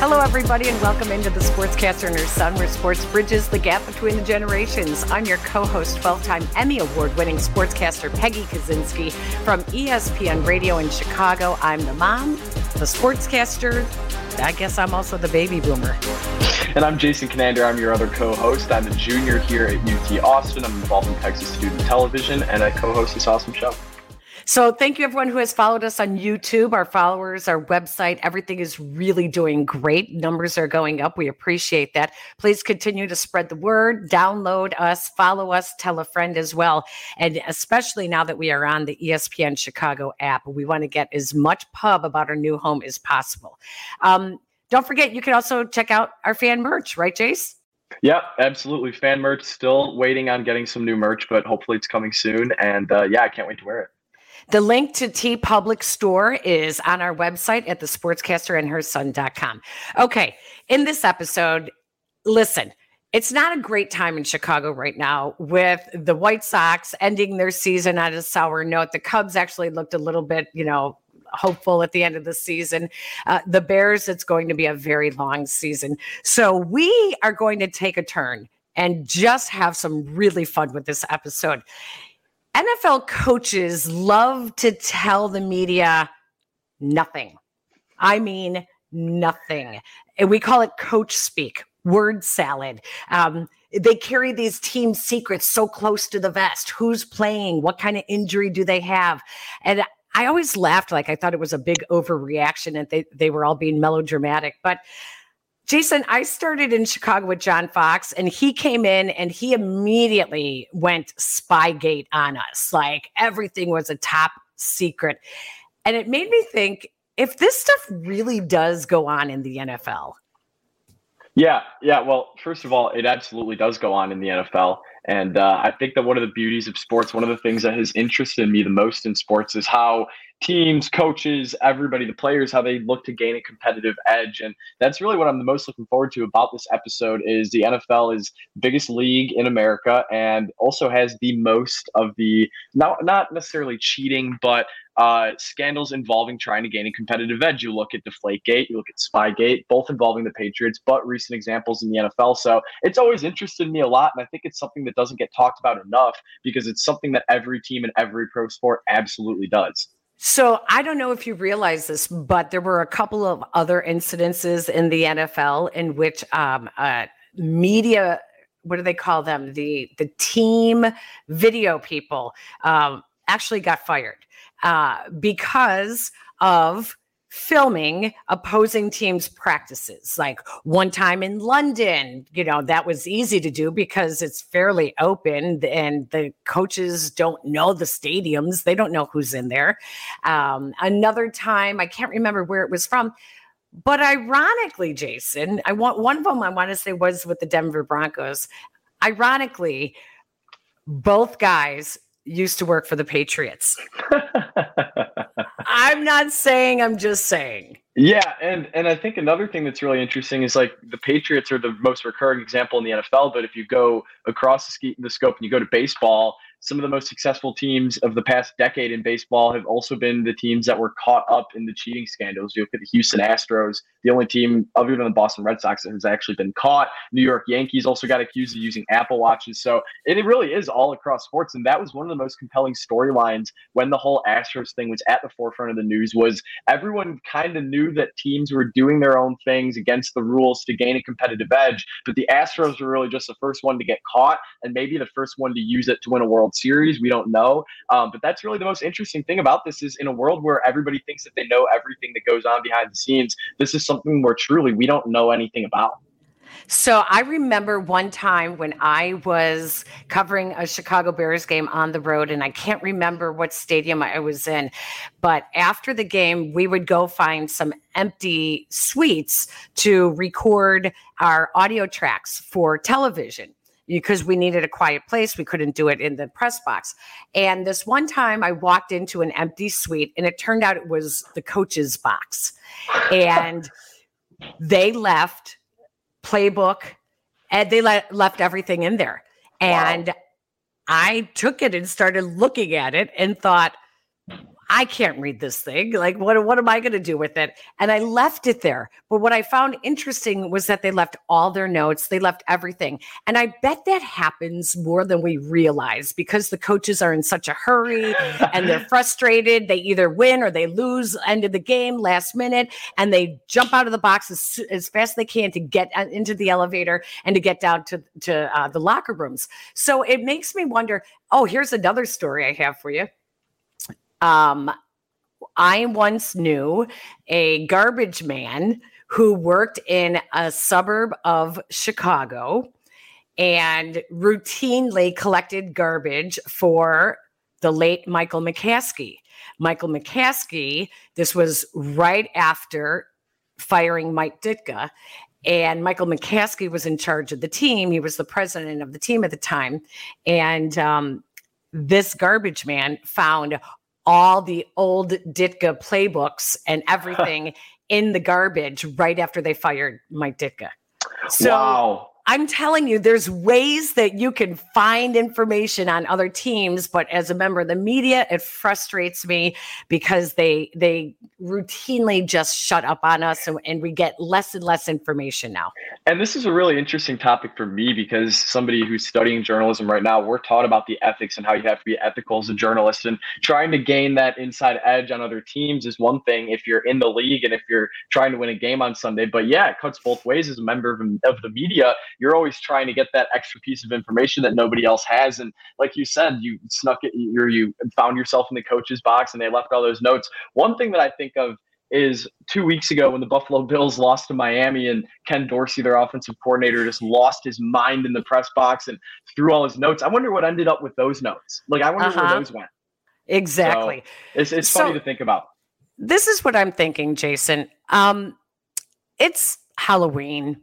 Hello, everybody, and welcome into the Sportscaster and her son, where sports bridges the gap between the generations. I'm your co host, 12 time Emmy Award winning sportscaster Peggy Kusinski from ESPN Radio in Chicago. I'm the mom, the sportscaster. I guess I'm also the baby boomer. And I'm Jason Conander. I'm your other co host. I'm a junior here at UT Austin. I'm involved in Texas Student Television, and I co host this awesome show. So thank you everyone who has followed us on YouTube, our followers, our website. Everything is really doing great. Numbers are going up. We appreciate that. Please continue to spread the word, download us, follow us, tell a friend as well. And especially now that we are on the ESPN Chicago app, we want to get as much pub about our new home as possible. Um, don't forget, you can also check out our fan merch, right, Jace? Yeah, absolutely. Fan merch, still waiting on getting some new merch, but hopefully it's coming soon. And uh, yeah, I can't wait to wear it. The link to TeePublic Store is on our website at thesportscasterandherson.com. Okay, in this episode, listen, it's not a great time in Chicago right now with the White Sox ending their season on a sour note. The Cubs actually looked a little bit, you know, hopeful at the end of the season. Uh, the Bears, it's going to be a very long season. So we are going to take a turn and just have some really fun with this episode. NFL coaches love to tell the media nothing. I mean, nothing. And we call it coach speak, word salad. Um, they carry these team secrets so close to the vest. Who's playing? What kind of injury do they have? And I always laughed like I thought it was a big overreaction and they, they were all being melodramatic. But Jason, I started in Chicago with John Fox, and he came in and he immediately went Spygate on us. Like everything was a top secret. And it made me think if this stuff really does go on in the NFL. Yeah, yeah. Well, first of all, it absolutely does go on in the NFL. And uh, I think that one of the beauties of sports, one of the things that has interested me the most in sports is how teams, coaches, everybody, the players, how they look to gain a competitive edge. And that's really what I'm the most looking forward to about this episode is the NFL is biggest league in America and also has the most of the not not necessarily cheating, but uh, scandals involving trying to gain a competitive edge. You look at Deflategate, you look at Spygate, both involving the Patriots, but recent examples in the NFL. So it's always interested me a lot, and I think it's something that doesn't get talked about enough because it's something that every team in every pro sport absolutely does. So I don't know if you realize this, but there were a couple of other incidences in the NFL in which um, uh, media, what do they call them? The the team video people um, actually got fired uh, because of filming opposing teams' practices. Like one time in London, you know, that was easy to do because it's fairly open and the coaches don't know the stadiums, they don't know who's in there. Um, another time, I can't remember where it was from. But ironically, Jason, I want one of them I want to say was with the Denver Broncos. Ironically, both guys used to work for the Patriots. I'm not saying, I'm just saying. Yeah, and and I think another thing that's really interesting is like the Patriots are the most recurring example in the NFL, but if you go across the, ski, the scope and you go to baseball, some of the most successful teams of the past decade in baseball have also been the teams that were caught up in the cheating scandals. You look at the Houston Astros, the only team other than the Boston Red Sox that has actually been caught. New York Yankees also got accused of using Apple Watches. So it really is all across sports. And that was one of the most compelling storylines when the whole Astros thing was at the forefront of the news was everyone kind of knew that teams were doing their own things against the rules to gain a competitive edge. But the Astros were really just the first one to get caught and maybe the first one to use it to win a World Series. We don't know. Um, but that's really the most interesting thing about this is in a world where everybody thinks that they know everything that goes on behind the scenes, this is something where truly we don't know anything about. So I remember one time when I was covering a Chicago Bears game on the road, and I can't remember what stadium I was in, but after the game, we would go find some empty suites to record our audio tracks for television because we needed a quiet place. We couldn't do it in the press box. And this one time I walked into an empty suite and it turned out it was the coach's box. And they left playbook and they le- left everything in there. And wow. I took it and started looking at it and thought, I can't read this thing. Like, what, what am I going to do with it? And I left it there. But what I found interesting was that they left all their notes, they left everything. And I bet that happens more than we realize because the coaches are in such a hurry and they're frustrated. They either win or they lose, end of the game, last minute, and they jump out of the box as, as fast as they can to get uh, into the elevator and to get down to, to uh, the locker rooms. So it makes me wonder oh, here's another story I have for you um, I once knew a garbage man who worked in a suburb of Chicago and routinely collected garbage for the late Michael McCaskey. Michael McCaskey, this was right after firing Mike Ditka. And Michael McCaskey was in charge of the team. He was the president of the team at the time. And um, this garbage man found all the old Ditka playbooks and everything in the garbage right after they fired Mike Ditka. So wow. I'm telling you, there's ways that you can find information on other teams, but as a member of the media, it frustrates me because they they routinely just shut up on us, and, and we get less and less information now. And this is a really interesting topic for me because somebody who's studying journalism right now, we're taught about the ethics and how you have to be ethical as a journalist, and trying to gain that inside edge on other teams is one thing if you're in the league and if you're trying to win a game on Sunday. But yeah, it cuts both ways as a member of, of the media you're always trying to get that extra piece of information that nobody else has. And like you said, you snuck it, you you found yourself in the coach's box and they left all those notes. One thing that I think of is two weeks ago when the Buffalo Bills lost to Miami and Ken Dorsey, their offensive coordinator, just lost his mind in the press box and threw all his notes. I wonder what ended up with those notes. Like, I wonder uh-huh. where those went. Exactly. So it's it's so, funny to think about. This is what I'm thinking, Jason. Um, it's Halloween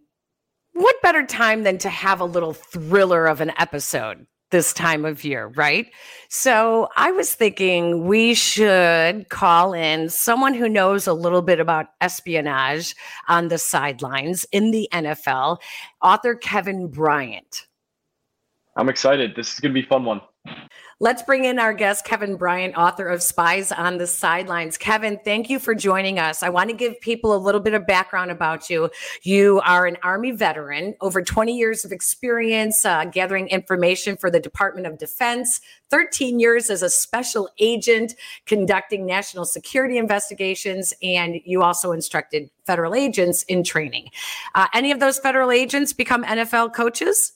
what better time than to have a little thriller of an episode this time of year, right? So I was thinking we should call in someone who knows a little bit about espionage on the sidelines in the NFL, author Kevin Bryant. I'm excited. This is going to be fun one. Let's bring in our guest, Kevin Bryant, author of Spies on the Sidelines. Kevin, thank you for joining us. I want to give people a little bit of background about you. You are an Army veteran, over 20 years of experience uh, gathering information for the Department of Defense, 13 years as a special agent conducting national security investigations, and you also instructed federal agents in training. Uh, any of those federal agents become NFL coaches?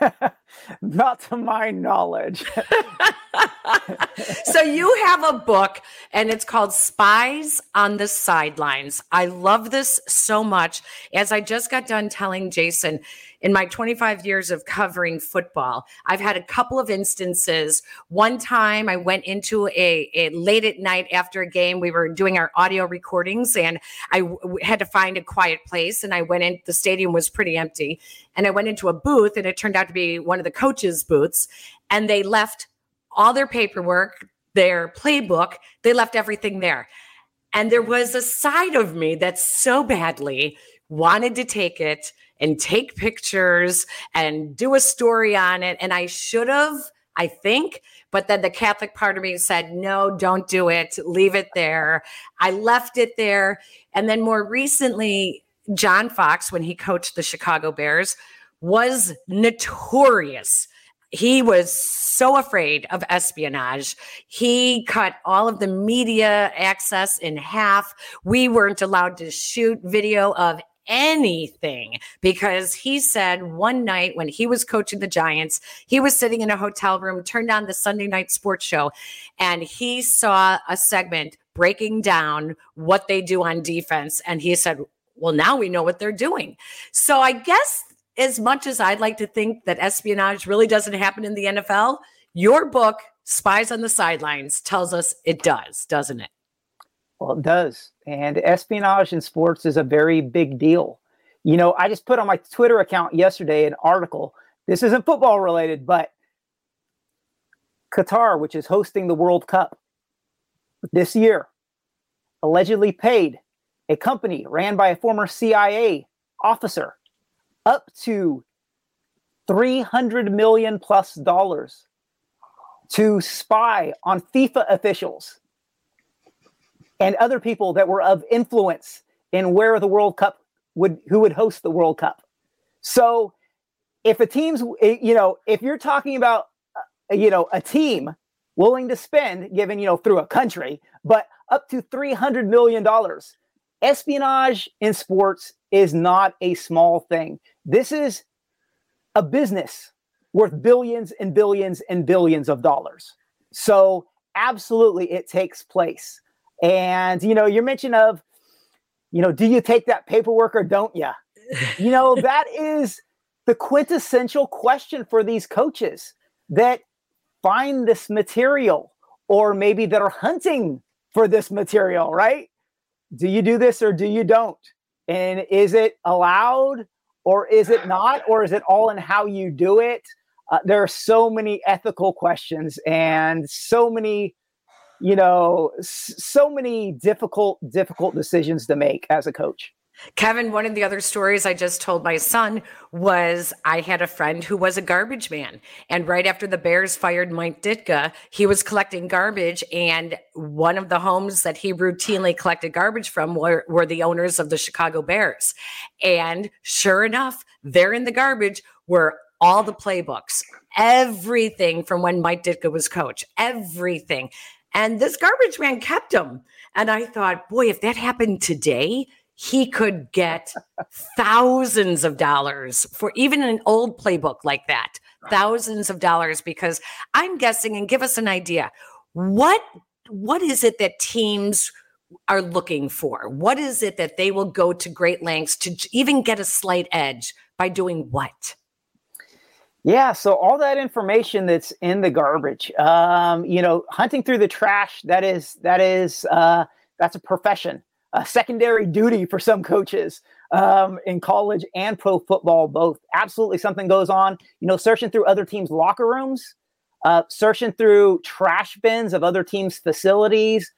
Not to my knowledge. so you have a book and it's called Spies on the Sidelines. I love this so much. As I just got done telling Jason, in my 25 years of covering football, I've had a couple of instances. One time I went into a, a late at night after a game, we were doing our audio recordings and I w- had to find a quiet place. And I went in, the stadium was pretty empty. And I went into a booth and it turned out to be one of the coaches' boots And they left all their paperwork, their playbook, they left everything there. And there was a side of me that so badly wanted to take it and take pictures and do a story on it. And I should have, I think, but then the Catholic part of me said, no, don't do it. Leave it there. I left it there. And then more recently, John Fox, when he coached the Chicago Bears, was notorious. He was so afraid of espionage. He cut all of the media access in half. We weren't allowed to shoot video of anything because he said one night when he was coaching the Giants, he was sitting in a hotel room, turned on the Sunday night sports show, and he saw a segment breaking down what they do on defense. And he said, Well, now we know what they're doing. So I guess as much as I'd like to think that espionage really doesn't happen in the NFL, your book, Spies on the Sidelines, tells us it does, doesn't it? Well, it does. And espionage in sports is a very big deal. You know, I just put on my Twitter account yesterday an article. This isn't football related, but Qatar, which is hosting the World Cup this year, allegedly paid a company ran by a former CIA officer up to 300 million plus dollars to spy on FIFA officials and other people that were of influence in where the World Cup would who would host the World Cup. So if a team's you know if you're talking about uh, you know a team willing to spend given you know through a country but up to 300 million dollars espionage in sports is not a small thing. This is a business worth billions and billions and billions of dollars. So absolutely it takes place. And you know your mention of you know do you take that paperwork or don't you you know that is the quintessential question for these coaches that find this material or maybe that are hunting for this material, right? Do you do this or do you don't? And is it allowed or is it not? Or is it all in how you do it? Uh, there are so many ethical questions and so many, you know, so many difficult, difficult decisions to make as a coach. Kevin, one of the other stories I just told my son was I had a friend who was a garbage man. And right after the Bears fired Mike Ditka, he was collecting garbage. And one of the homes that he routinely collected garbage from were, were the owners of the Chicago Bears. And sure enough, there in the garbage were all the playbooks, everything from when Mike Ditka was coach, everything. And this garbage man kept them. And I thought, boy, if that happened today, he could get thousands of dollars for even an old playbook like that. Thousands of dollars because i'm guessing and give us an idea what what is it that teams are looking for? What is it that they will go to great lengths to even get a slight edge by doing what? Yeah, so all that information that's in the garbage, um, you know, hunting through the trash, that is that is uh, that's a profession a secondary duty for some coaches um, in college and pro football, both. Absolutely, something goes on. You know, searching through other teams' locker rooms, uh, searching through trash bins of other teams' facilities,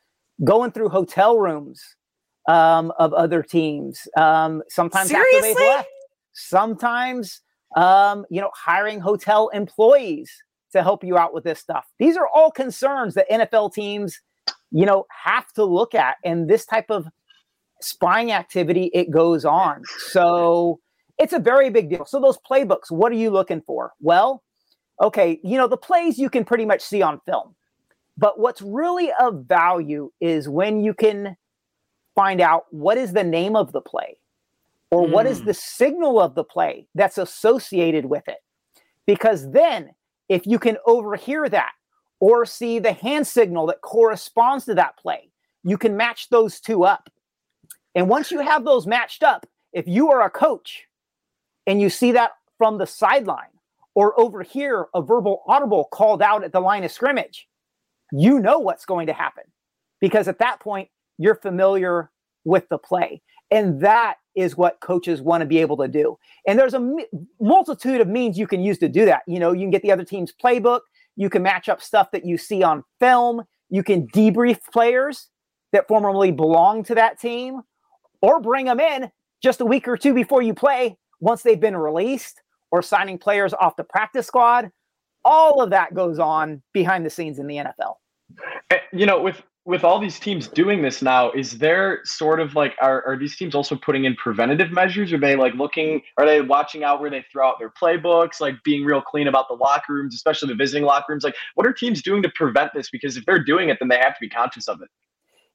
going through hotel rooms um, of other teams. Um, sometimes Seriously? after they've left. Sometimes, um, you know, hiring hotel employees to help you out with this stuff. These are all concerns that NFL teams, you know, have to look at. And this type of spying activity, it goes on. So it's a very big deal. So those playbooks, what are you looking for? Well, okay, you know, the plays you can pretty much see on film. But what's really of value is when you can find out what is the name of the play or what is hmm. the signal of the play that's associated with it. Because then, if you can overhear that or see the hand signal that corresponds to that play, you can match those two up. And once you have those matched up, if you are a coach and you see that from the sideline or overhear a verbal audible called out at the line of scrimmage, you know what's going to happen because at that point, you're familiar with the play. And that is what coaches want to be able to do. And there's a multitude of means you can use to do that. You know, you can get the other team's playbook, you can match up stuff that you see on film, you can debrief players that formerly belonged to that team, or bring them in just a week or two before you play once they've been released, or signing players off the practice squad. All of that goes on behind the scenes in the NFL. Eh, You know, with with all these teams doing this now, is there sort of like are, are these teams also putting in preventative measures? Are they like looking? Are they watching out where they throw out their playbooks? Like being real clean about the locker rooms, especially the visiting locker rooms. Like, what are teams doing to prevent this? Because if they're doing it, then they have to be conscious of it.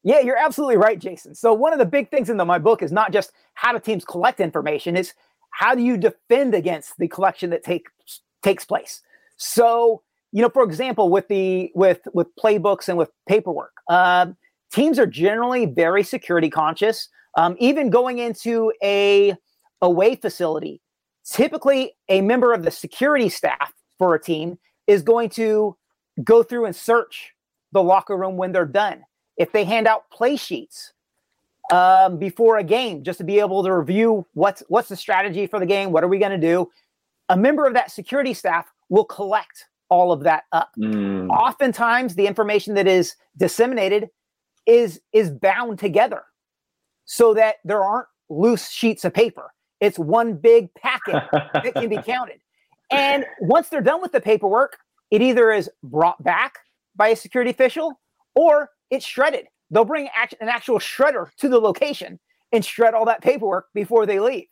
Yeah, you're absolutely right, Jason. So one of the big things in the, my book is not just how do teams collect information; it's how do you defend against the collection that takes takes place. So you know, for example, with the with with playbooks and with paperwork, uh, teams are generally very security conscious. Um, even going into a away facility, typically a member of the security staff for a team is going to go through and search the locker room when they're done. If they hand out play sheets um, before a game, just to be able to review what's what's the strategy for the game, what are we going to do, a member of that security staff will collect all of that up. Mm. Oftentimes, the information that is disseminated is is bound together so that there aren't loose sheets of paper. It's one big packet that can be counted. And once they're done with the paperwork, it either is brought back by a security official or it's shredded they'll bring an actual shredder to the location and shred all that paperwork before they leave.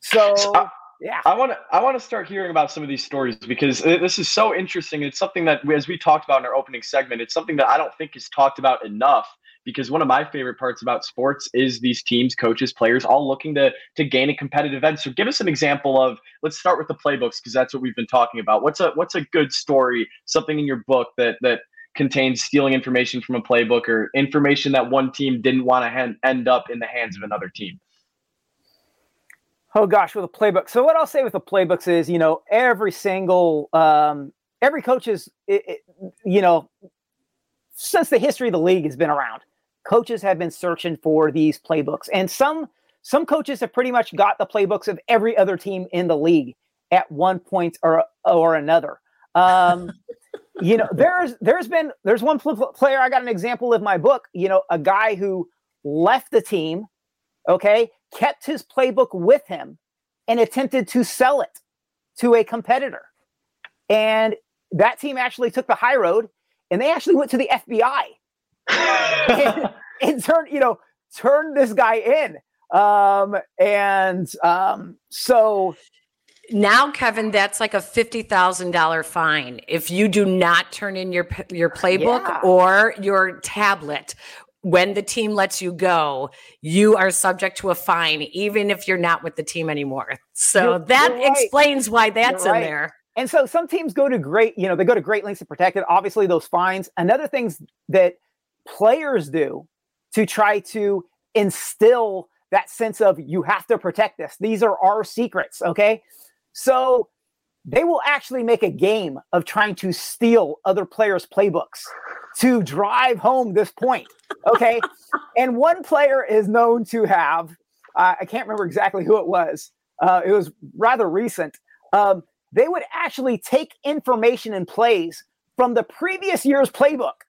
So, so I, yeah, I want to I want to start hearing about some of these stories because this is so interesting. It's something that, as we talked about in our opening segment, it's something that I don't think is talked about enough because one of my favorite parts about sports is these teams, coaches, players all looking to to gain a competitive edge. So give us an example of let's start with the playbooks because that's what we've been talking about. What's a what's a good story, something in your book that that contains stealing information from a playbook or information that one team didn't want to end up in the hands of another team? Oh gosh, with a playbook. So what I'll say with the playbooks is, you know, every single um, every coach is, it, it, you know, since the history of the league has been around, coaches have been searching for these playbooks, and some some coaches have pretty much got the playbooks of every other team in the league at one point or or another. Um, you know, there's there's been there's one player I got an example of my book. You know, a guy who left the team, okay, kept his playbook with him, and attempted to sell it to a competitor, and that team actually took the high road, and they actually went to the FBI and, and turned, you know, turned this guy in. Um, and um, so now, Kevin, that's like a fifty thousand dollar fine if you do not turn in your your playbook yeah. or your tablet. When the team lets you go, you are subject to a fine, even if you're not with the team anymore. So you're, that you're right. explains why that's in there. And so some teams go to great, you know, they go to great lengths to protect it. Obviously, those fines. Another things that players do to try to instill that sense of you have to protect this. These are our secrets. Okay. So they will actually make a game of trying to steal other players' playbooks to drive home this point. Okay. and one player is known to have, uh, I can't remember exactly who it was, uh, it was rather recent. Um, they would actually take information and plays from the previous year's playbook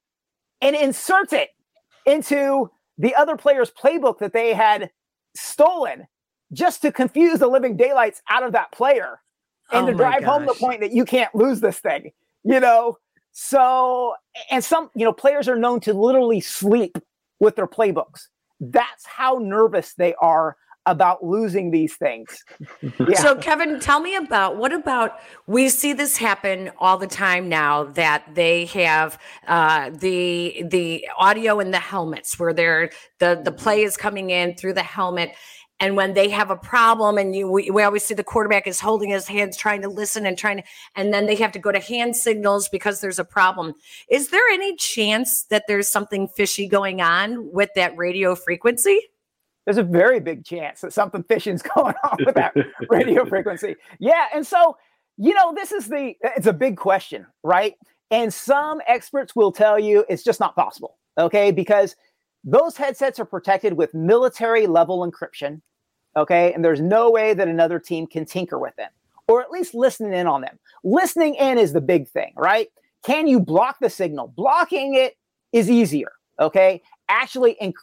and insert it into the other player's playbook that they had stolen just to confuse the living daylights out of that player and oh to drive gosh. home the point that you can't lose this thing, you know? So, and some, you know, players are known to literally sleep with their playbooks. That's how nervous they are about losing these things. Yeah. So, Kevin, tell me about what about we see this happen all the time now that they have uh, the the audio in the helmets where they're the the play is coming in through the helmet and when they have a problem and you we, we, always see the quarterback is holding his hands trying to listen and trying to and then they have to go to hand signals because there's a problem. Is there any chance that there's something fishy going on with that radio frequency? There's a very big chance that something fishy's going on with that radio frequency. Yeah and so you know this is the it's a big question right? And some experts will tell you it's just not possible okay? Because those headsets are protected with military level encryption Okay. And there's no way that another team can tinker with them or at least listening in on them. Listening in is the big thing, right? Can you block the signal? Blocking it is easier. Okay. Actually, inc-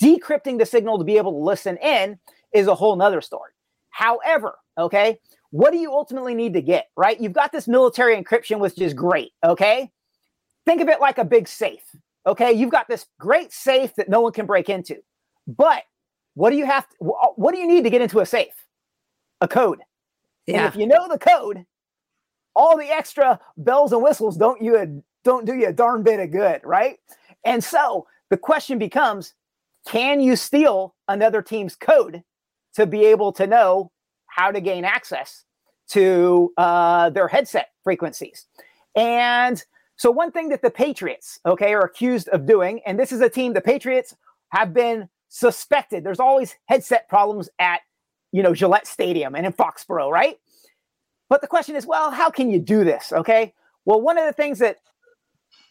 decrypting the signal to be able to listen in is a whole nother story. However, okay, what do you ultimately need to get, right? You've got this military encryption, which is great. Okay. Think of it like a big safe. Okay. You've got this great safe that no one can break into. But what do you have? To, what do you need to get into a safe? A code. Yeah. And if you know the code, all the extra bells and whistles don't you don't do you a darn bit of good, right? And so the question becomes, can you steal another team's code to be able to know how to gain access to uh, their headset frequencies? And so one thing that the Patriots, okay, are accused of doing, and this is a team the Patriots have been suspected. There's always headset problems at, you know, Gillette Stadium and in Foxborough, right? But the question is, well, how can you do this? Okay. Well, one of the things that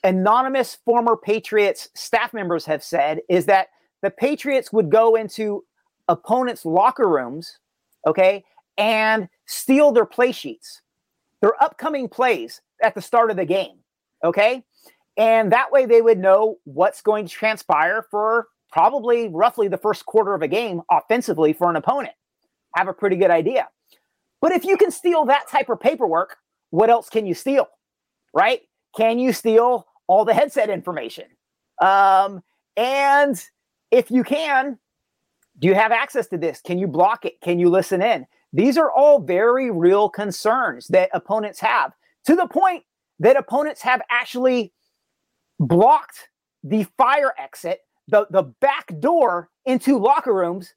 anonymous former Patriots staff members have said is that the Patriots would go into opponents' locker rooms, okay, and steal their play sheets, their upcoming plays at the start of the game, okay? And that way they would know what's going to transpire for probably roughly the first quarter of a game offensively for an opponent. Have a pretty good idea. But if you can steal that type of paperwork, what else can you steal? Right? Can you steal all the headset information? Um, And if you can, do you have access to this? Can you block it? Can you listen in? These are all very real concerns that opponents have to the point that opponents have actually blocked the fire exit, the, the back door into locker rooms.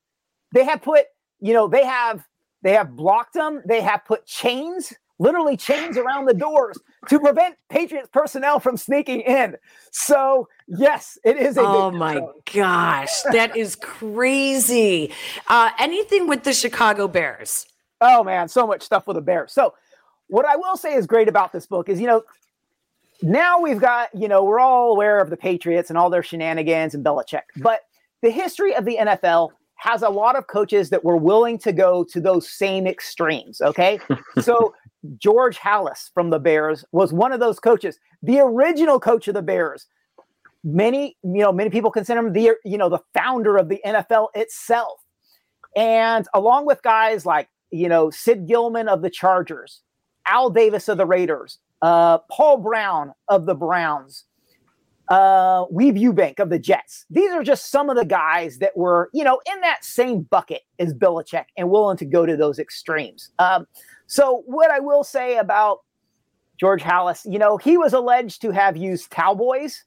They have put, you know, they have they have blocked them. They have put chains, literally chains around the doors to prevent Patriots personnel from sneaking in. So yes, it is. A oh my gosh, that is crazy. Uh, anything with the Chicago Bears? Oh man, so much stuff with the Bears. So what I will say is great about this book is, you know, now we've got, you know, we're all aware of the Patriots and all their shenanigans and Belichick, but the history of the NFL has a lot of coaches that were willing to go to those same extremes. Okay. so George Halas from the Bears was one of those coaches, the original coach of the Bears. Many, you know, many people consider him the, you know, the founder of the NFL itself. And along with guys like, you know, Sid Gilman of the Chargers, Al Davis of the Raiders, uh, Paul Brown of the Browns, uh, Weeb Ewbank of the Jets. These are just some of the guys that were, you know, in that same bucket as Belichick and willing to go to those extremes. Um, so, what I will say about George Halas, you know, he was alleged to have used cowboys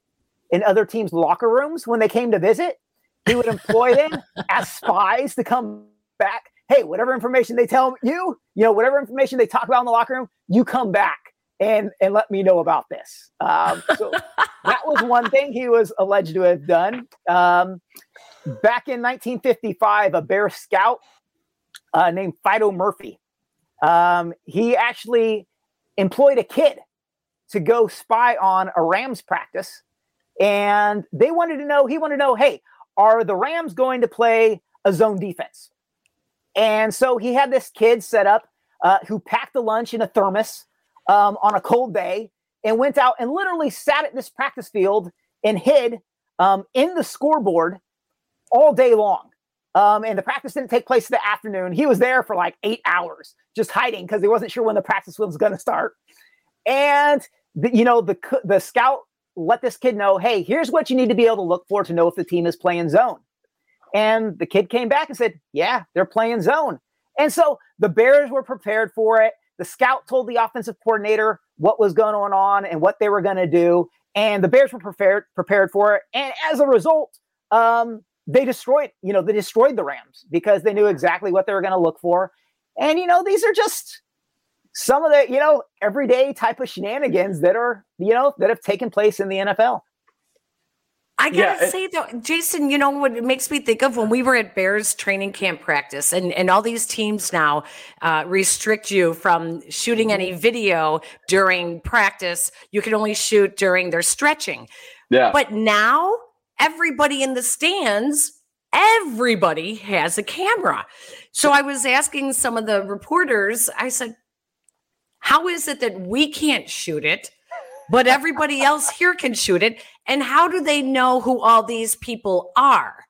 in other teams' locker rooms when they came to visit. He would employ them as spies to come back. Hey, whatever information they tell you, you know, whatever information they talk about in the locker room, you come back and and let me know about this. Um, so that was one thing he was alleged to have done. Um, back in 1955, a Bear Scout uh, named Fido Murphy, um, he actually employed a kid to go spy on a Rams practice, and they wanted to know. He wanted to know, hey, are the Rams going to play a zone defense? And so he had this kid set up uh, who packed the lunch in a thermos um, on a cold day and went out and literally sat at this practice field and hid um, in the scoreboard all day long. Um, and the practice didn't take place in the afternoon. He was there for like eight hours, just hiding because he wasn't sure when the practice was going to start. And the, you know, the the scout let this kid know, hey, here's what you need to be able to look for to know if the team is playing zone. And the kid came back and said, yeah, they're playing zone. And so the Bears were prepared for it. The scout told the offensive coordinator what was going on and what they were going to do, and the Bears were prepared prepared for it. And as a result, um, they destroyed you know they destroyed the Rams because they knew exactly what they were going to look for. And you know these are just some of the you know everyday type of shenanigans that are you know that have taken place in the NFL. I gotta yeah, say though, Jason, you know what it makes me think of when we were at Bears training camp practice, and and all these teams now uh, restrict you from shooting any mm-hmm. video during practice. You can only shoot during their stretching. Yeah. But now everybody in the stands, everybody has a camera. So I was asking some of the reporters. I said, "How is it that we can't shoot it?" but everybody else here can shoot it. And how do they know who all these people are?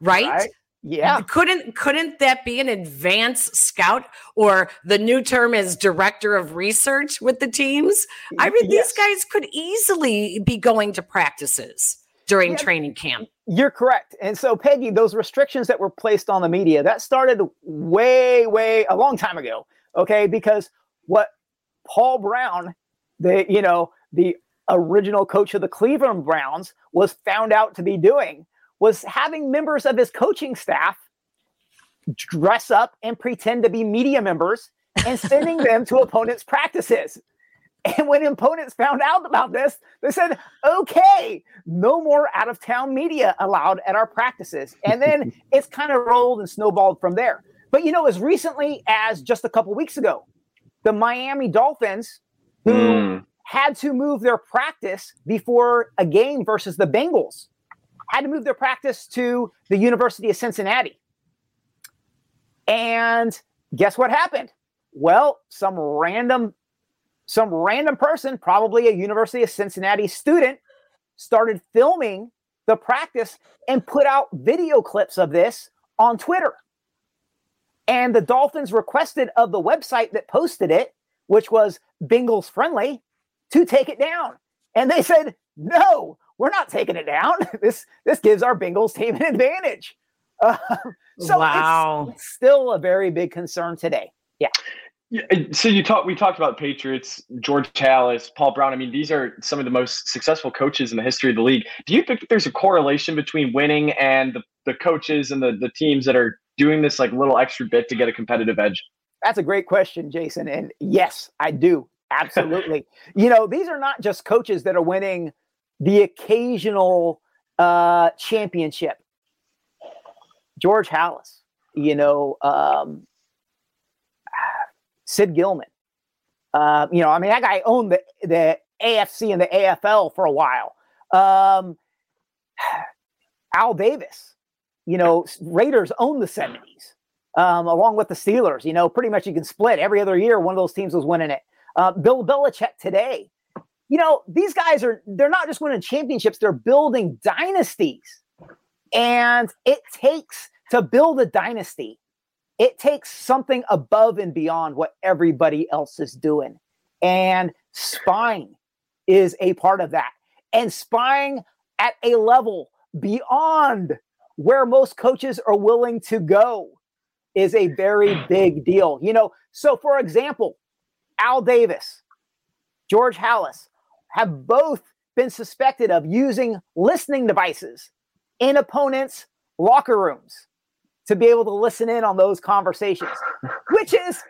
Right? right? Yeah. Couldn't couldn't that be an advanced scout or the new term is director of research with the teams? I mean, yes. these guys could easily be going to practices during yeah, training camp. You're correct. And so Peggy, those restrictions that were placed on the media, that started way, way a long time ago. Okay. Because what Paul Brown, the you know, the original coach of the Cleveland Browns, was found out to be doing was having members of his coaching staff dress up and pretend to be media members and sending them to opponents' practices. And when opponents found out about this, they said, okay, no more out of town media allowed at our practices. And then it's kind of rolled and snowballed from there. But you know, as recently as just a couple weeks ago, the Miami Dolphins, who mm had to move their practice before a game versus the Bengals, had to move their practice to the University of Cincinnati. And guess what happened? Well, some random some random person, probably a University of Cincinnati student, started filming the practice and put out video clips of this on Twitter. And the Dolphins requested of the website that posted it, which was Bengals friendly, to take it down. And they said, no, we're not taking it down. This this gives our Bengals team an advantage. Uh, so wow. It's, it's still a very big concern today. Yeah. Yeah, so you talked. We talked about Patriots, George Halas, Paul Brown. I mean, these are some of the most successful coaches in the history of the league. Do you think that there's a correlation between winning and the, the coaches and the, the teams that are doing this like little extra bit to get a competitive edge? That's a great question, Jason. And yes, I do. Absolutely. you know, these are not just coaches that are winning the occasional uh, championship. George Halas, you know, um, Sid Gilman. Uh, you know, I mean, that guy owned the, the AFC and the AFL for a while. Um, Al Davis, you know, Raiders owned the 70s um, along with the Steelers. You know, pretty much you can split every other year. One of those teams was winning it. Uh, Bill Belichick today. You know, these guys are, they're not just winning championships, they're building dynasties. And it takes to build a dynasty it takes something above and beyond what everybody else is doing. And spying is a part of that. And spying at a level beyond where most coaches are willing to go is a very big deal. You know, so for example, Al Davis, George Halas have both been suspected of using listening devices in opponents' locker rooms to be able to listen in on those conversations, which is,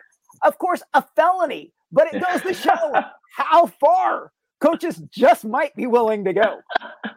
of course, a felony. But it goes to show how far coaches just might be willing to go.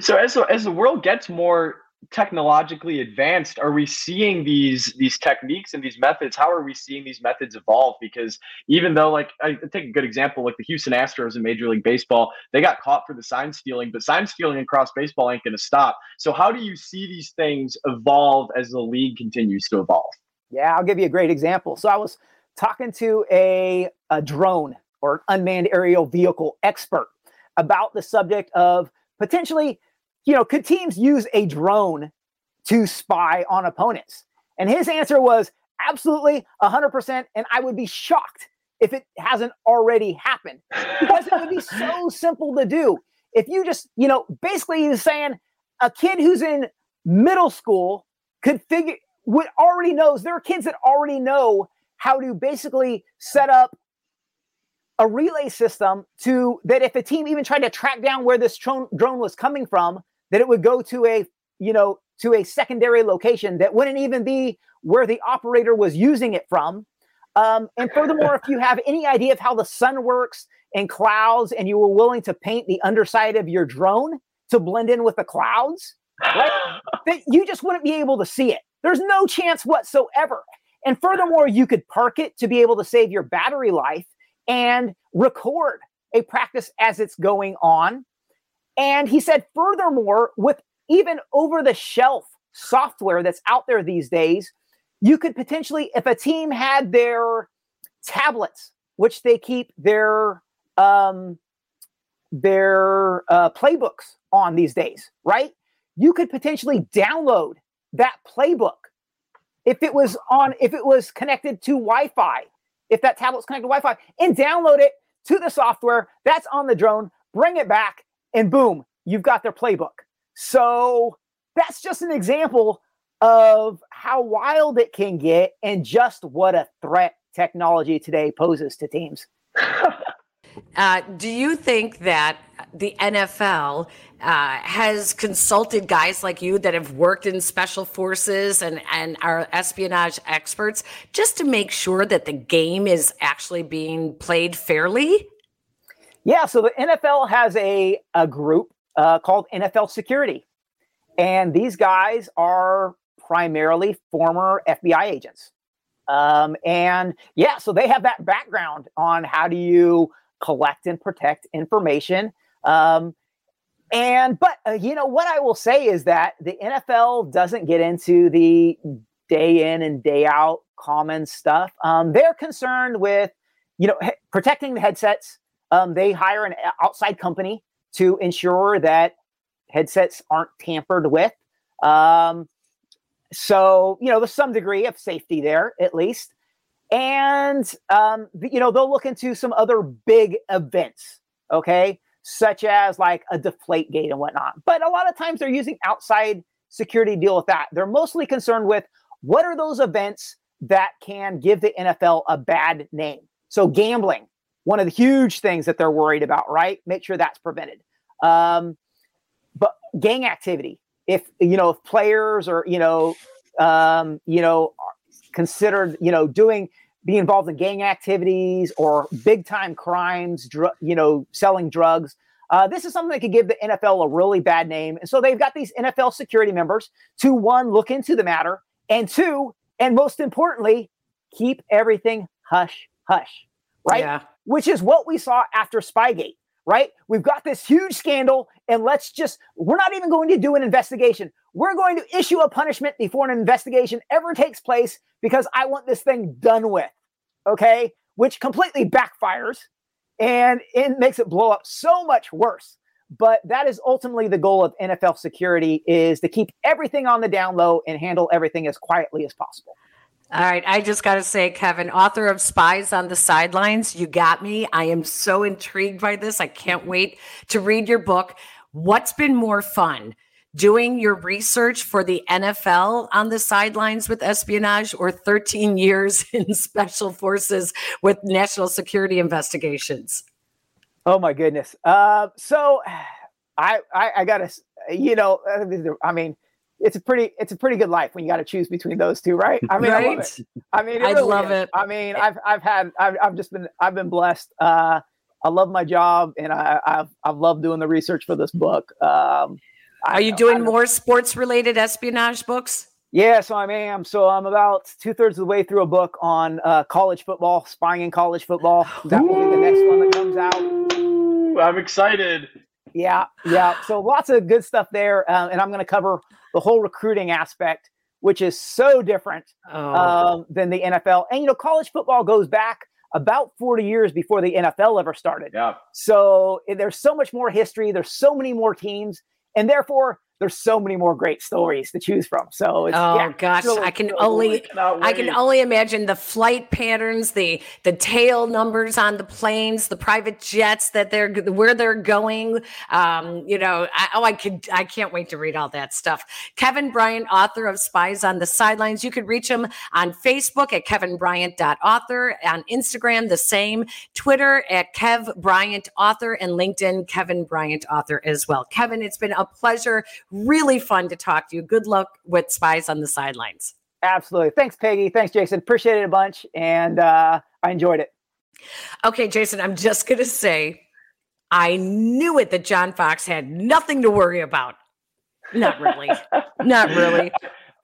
So as as the world gets more technologically advanced are we seeing these these techniques and these methods? How are we seeing these methods evolve? Because even though like i take a good example like the houston astros in major league baseball they got caught for the sign stealing but sign stealing across baseball ain't going to stop. So how do you see these things evolve as the league continues to evolve? Yeah i'll give you a great example. So i was talking to a, a drone or unmanned aerial vehicle expert about the subject of potentially you know, could teams use a drone to spy on opponents? And his answer was absolutely 100%. And I would be shocked if it hasn't already happened because it would be so simple to do. If you just, you know, basically he's saying a kid who's in middle school could figure, would already knows there are kids that already know how to basically set up a relay system to that if a team even tried to track down where this drone, drone was coming from, that it would go to a you know to a secondary location that wouldn't even be where the operator was using it from. Um, and furthermore if you have any idea of how the sun works and clouds and you were willing to paint the underside of your drone to blend in with the clouds right that you just wouldn't be able to see it. There's no chance whatsoever. And furthermore you could park it to be able to save your battery life and record a practice as it's going on and he said, furthermore, with even over the shelf software that's out there these days, you could potentially, if a team had their tablets, which they keep their um, their uh, playbooks on these days, right? You could potentially download that playbook if it was on if it was connected to Wi-Fi, if that tablet's connected to Wi-Fi, and download it to the software that's on the drone, bring it back, and boom, you've got their playbook. So that's just an example of how wild it can get and just what a threat technology today poses to teams. Uh, do you think that the NFL uh, has consulted guys like you that have worked in special forces and, and are espionage experts just to make sure that the game is actually being played fairly? Yeah, so the NFL has a, a group uh, called NFL Security. And these guys are primarily former FBI agents. Um, and yeah, so they have that background on how do you collect and protect information. Um, and but uh, you know what I will say is that the NFL doesn't get into the day in and day out common stuff. Um, they're concerned with you know protecting the headsets um, they hire an outside company to ensure that headsets aren't tampered with. Um, so, you know, there's some degree of safety there, at least. And, um, you know, they'll look into some other big events. Okay. such as like a deflate gate and whatnot. But a lot of times they're using outside security to deal with that. They're mostly concerned with what are those events that can give the NFL a bad name. So gambling, one of the huge things that they're worried about, right? Make sure that's prevented. Um, but gang activity, if you know, if players or you know, um, you know, considered, you know, doing be involved in gang activities or big time crimes, dr- you know, selling drugs. Uh, this is something that could give the NFL a really bad name. And so they've got these NFL security members to one, look into the matter, and two, and most importantly, keep everything hush hush, right? Yeah. Which is what we saw after Spygate, right? We've got this huge scandal, and let's just, we're not even going to do an investigation. We're going to issue a punishment before an investigation ever takes place because I want this thing done with. Okay. Which completely backfires and it makes it blow up so much worse. But that is ultimately the goal of NFL security is to keep everything on the down low and handle everything as quietly as possible. All right. I just got to say, Kevin, author of Spies on the Sidelines, you got me. I am so intrigued by this. I can't wait to read your book. What's been more fun? doing your research for the NFL on the sidelines with espionage or 13 years in special forces with national security investigations? Oh my goodness. Uh, so I, I, I gotta, you know, I mean, it's a pretty, it's a pretty good life when you got to choose between those two, right? I mean, right? I love it. I mean, I really love is. it. I mean, I've, I've had, I've, I've just been, I've been blessed. Uh, I love my job and I, I've, I've loved doing the research for this book. Um, are you doing more sports related espionage books? Yeah, so I am. So I'm about two thirds of the way through a book on uh, college football, spying in college football. That will be the next one that comes out. Ooh, I'm excited. Yeah, yeah. So lots of good stuff there, uh, and I'm going to cover the whole recruiting aspect, which is so different oh. um, than the NFL. And you know, college football goes back about 40 years before the NFL ever started. Yeah. So eh, there's so much more history. There's so many more teams and therefore there's so many more great stories to choose from. So it's, oh yeah, gosh, really, I can only I can only imagine the flight patterns, the the tail numbers on the planes, the private jets that they're where they're going. Um, you know, I, oh, I could I can't wait to read all that stuff. Kevin Bryant, author of Spies on the Sidelines. You could reach him on Facebook at kevinbryant.author, on Instagram the same, Twitter at Kev Bryant Author, and LinkedIn Kevin Bryant Author as well. Kevin, it's been a pleasure Really fun to talk to you. Good luck with Spies on the Sidelines. Absolutely. Thanks, Peggy. Thanks, Jason. Appreciate it a bunch. And uh, I enjoyed it. Okay, Jason, I'm just going to say I knew it that John Fox had nothing to worry about. Not really. Not really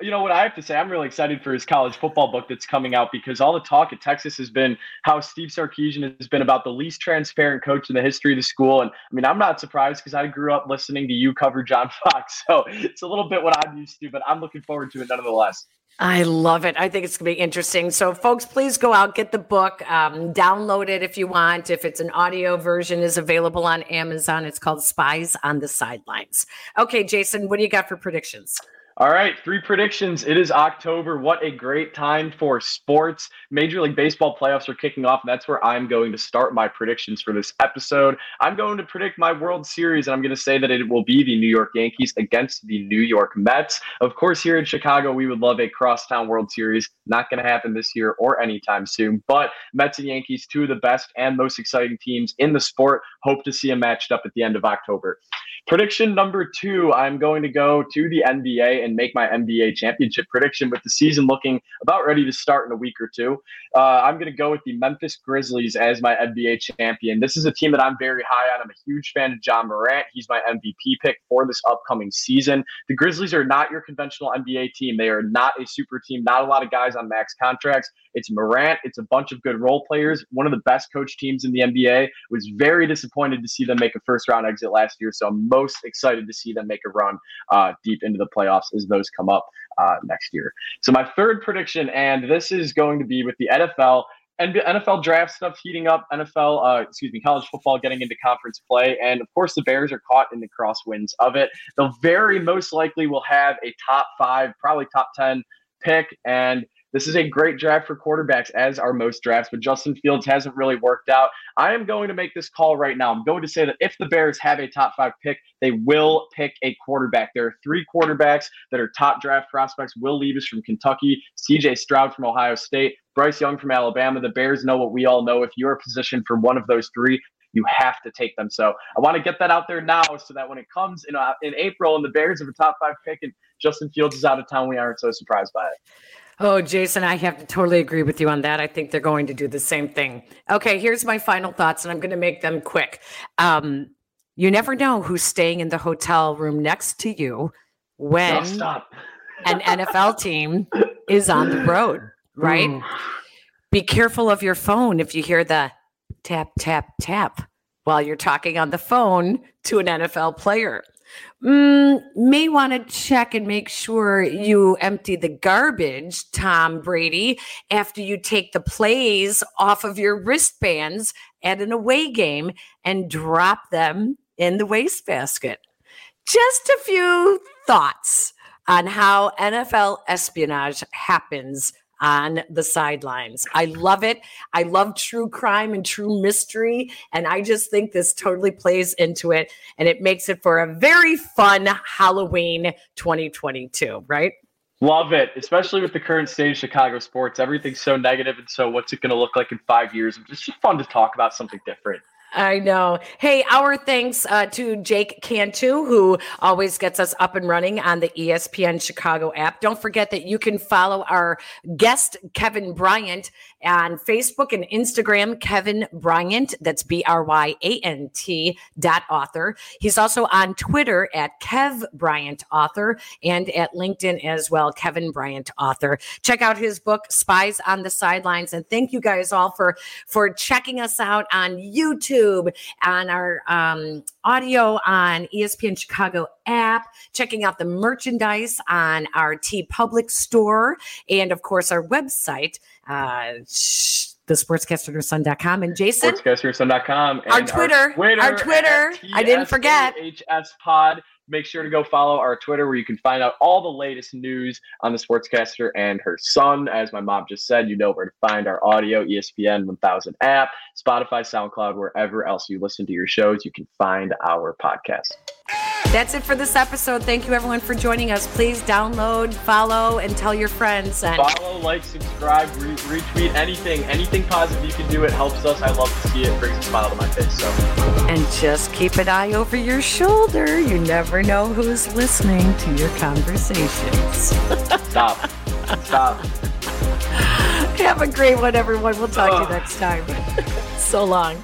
you know what I have to say? I'm really excited for his college football book that's coming out because all the talk at Texas has been how Steve Sarkisian has been about the least transparent coach in the history of the school. And I mean, I'm not surprised because I grew up listening to you cover John Fox. So it's a little bit what I'm used to, but I'm looking forward to it nonetheless. I love it. I think it's going to be interesting. So, folks, please go out, get the book, um, download it if you want. If it's an audio version, is available on Amazon. It's called Spies on the Sidelines. Okay, Jason, what do you got for predictions? All right, three predictions. It is October. What a great time for sports. Major League Baseball playoffs are kicking off, and that's where I'm going to start my predictions for this episode. I'm going to predict my World Series, and I'm going to say that it will be the New York Yankees against the New York Mets. Of course, here in Chicago, we would love a crosstown World Series. Not going to happen this year or anytime soon, but Mets and Yankees, two of the best and most exciting teams in the sport. Hope to see them matched up at the end of October. Prediction number two I'm going to go to the NBA and make my NBA championship prediction with the season looking about ready to start in a week or two. Uh, I'm going to go with the Memphis Grizzlies as my NBA champion. This is a team that I'm very high on. I'm a huge fan of Ja Morant. He's my MVP pick for this upcoming season. The Grizzlies are not your conventional NBA team. They are not a super team, not a lot of guys on max contracts. It's Morant. It's a bunch of good role players. One of the best coach teams in the NBA. Was very disappointed to see them make a first round exit last year. So I'm most excited to see them make a run uh, deep into the playoffs as those come up uh, next year. So my third prediction, and this is going to be with the NFL. And NFL draft stuff heating up, NFL, uh, excuse me, college football getting into conference play. And of course, the Bears are caught in the crosswinds of it. They'll very most likely will have a top five, probably top 10 pick. And This is a great draft for quarterbacks, as are most drafts, but Justin Fields hasn't really worked out. I am going to make this call right now. I'm going to say that if the Bears have a top five pick, they will pick a quarterback. There are three quarterbacks that are top draft prospects Will Levis from Kentucky, CJ Stroud from Ohio State, Bryce Young from Alabama. The Bears know what we all know. If you're positioned for one of those three, you have to take them. So I want to get that out there now so that when it comes in, uh, in April and the Bears have a top five pick and Justin Fields is out of town, we aren't so surprised by it. Oh, Jason, I have to totally agree with you on that. I think they're going to do the same thing. Okay, here's my final thoughts, and I'm going to make them quick. Um, you never know who's staying in the hotel room next to you when an NFL team is on the road, right? Be careful of your phone if you hear the tap, tap, tap while you're talking on the phone to an NFL player. Mm, may want to check and make sure you empty the garbage, Tom Brady, after you take the plays off of your wristbands at an away game and drop them in the wastebasket. Just a few thoughts on how NFL espionage happens on the sidelines. I love it. I love true crime and true mystery. And I just think this totally plays into it and it makes it for a very fun Halloween 2022, right? Love it, especially with the current state of Chicago sports. Everything's so negative, and so what's it going to look like in five years? It's just fun to talk about something different. I know. Hey, our thanks uh, to Jake Cantu, who always gets us up and running on the ESPN Chicago app. Don't forget that you can follow our guest, Kevin Bryant, on Facebook and Instagram, Kevin Bryant. That's B R Y A N T dot author. He's also on Twitter at Kev Bryant Author and at LinkedIn as well, Kevin Bryant Author. Check out his book, Spies on the Sidelines. And thank you guys all for, for checking us out on YouTube YouTube, on our um, audio on ESPN Chicago app, checking out the merchandise on our TeePublic store, and of course, our website. Uh, the sportscastersun.com and Jason? sportscastersun.com and our Twitter, our Twitter, our Twitter. I didn't forget. HS pod make sure to go follow our Twitter where you can find out all the latest news on the sportscaster and her son. As my mom just said, you know where to find our audio, ESPN 1000 app, Spotify, SoundCloud, wherever else you listen to your shows, you can find our podcast. That's it for this episode. Thank you, everyone, for joining us. Please download, follow, and tell your friends. And follow, like, subscribe, re- retweet anything, anything positive you can do. It helps us. I love to see it. Brings a smile to my face. So, and just keep an eye over your shoulder. You never know who's listening to your conversations. Stop. Stop. Have a great one, everyone. We'll talk to you next time. so long.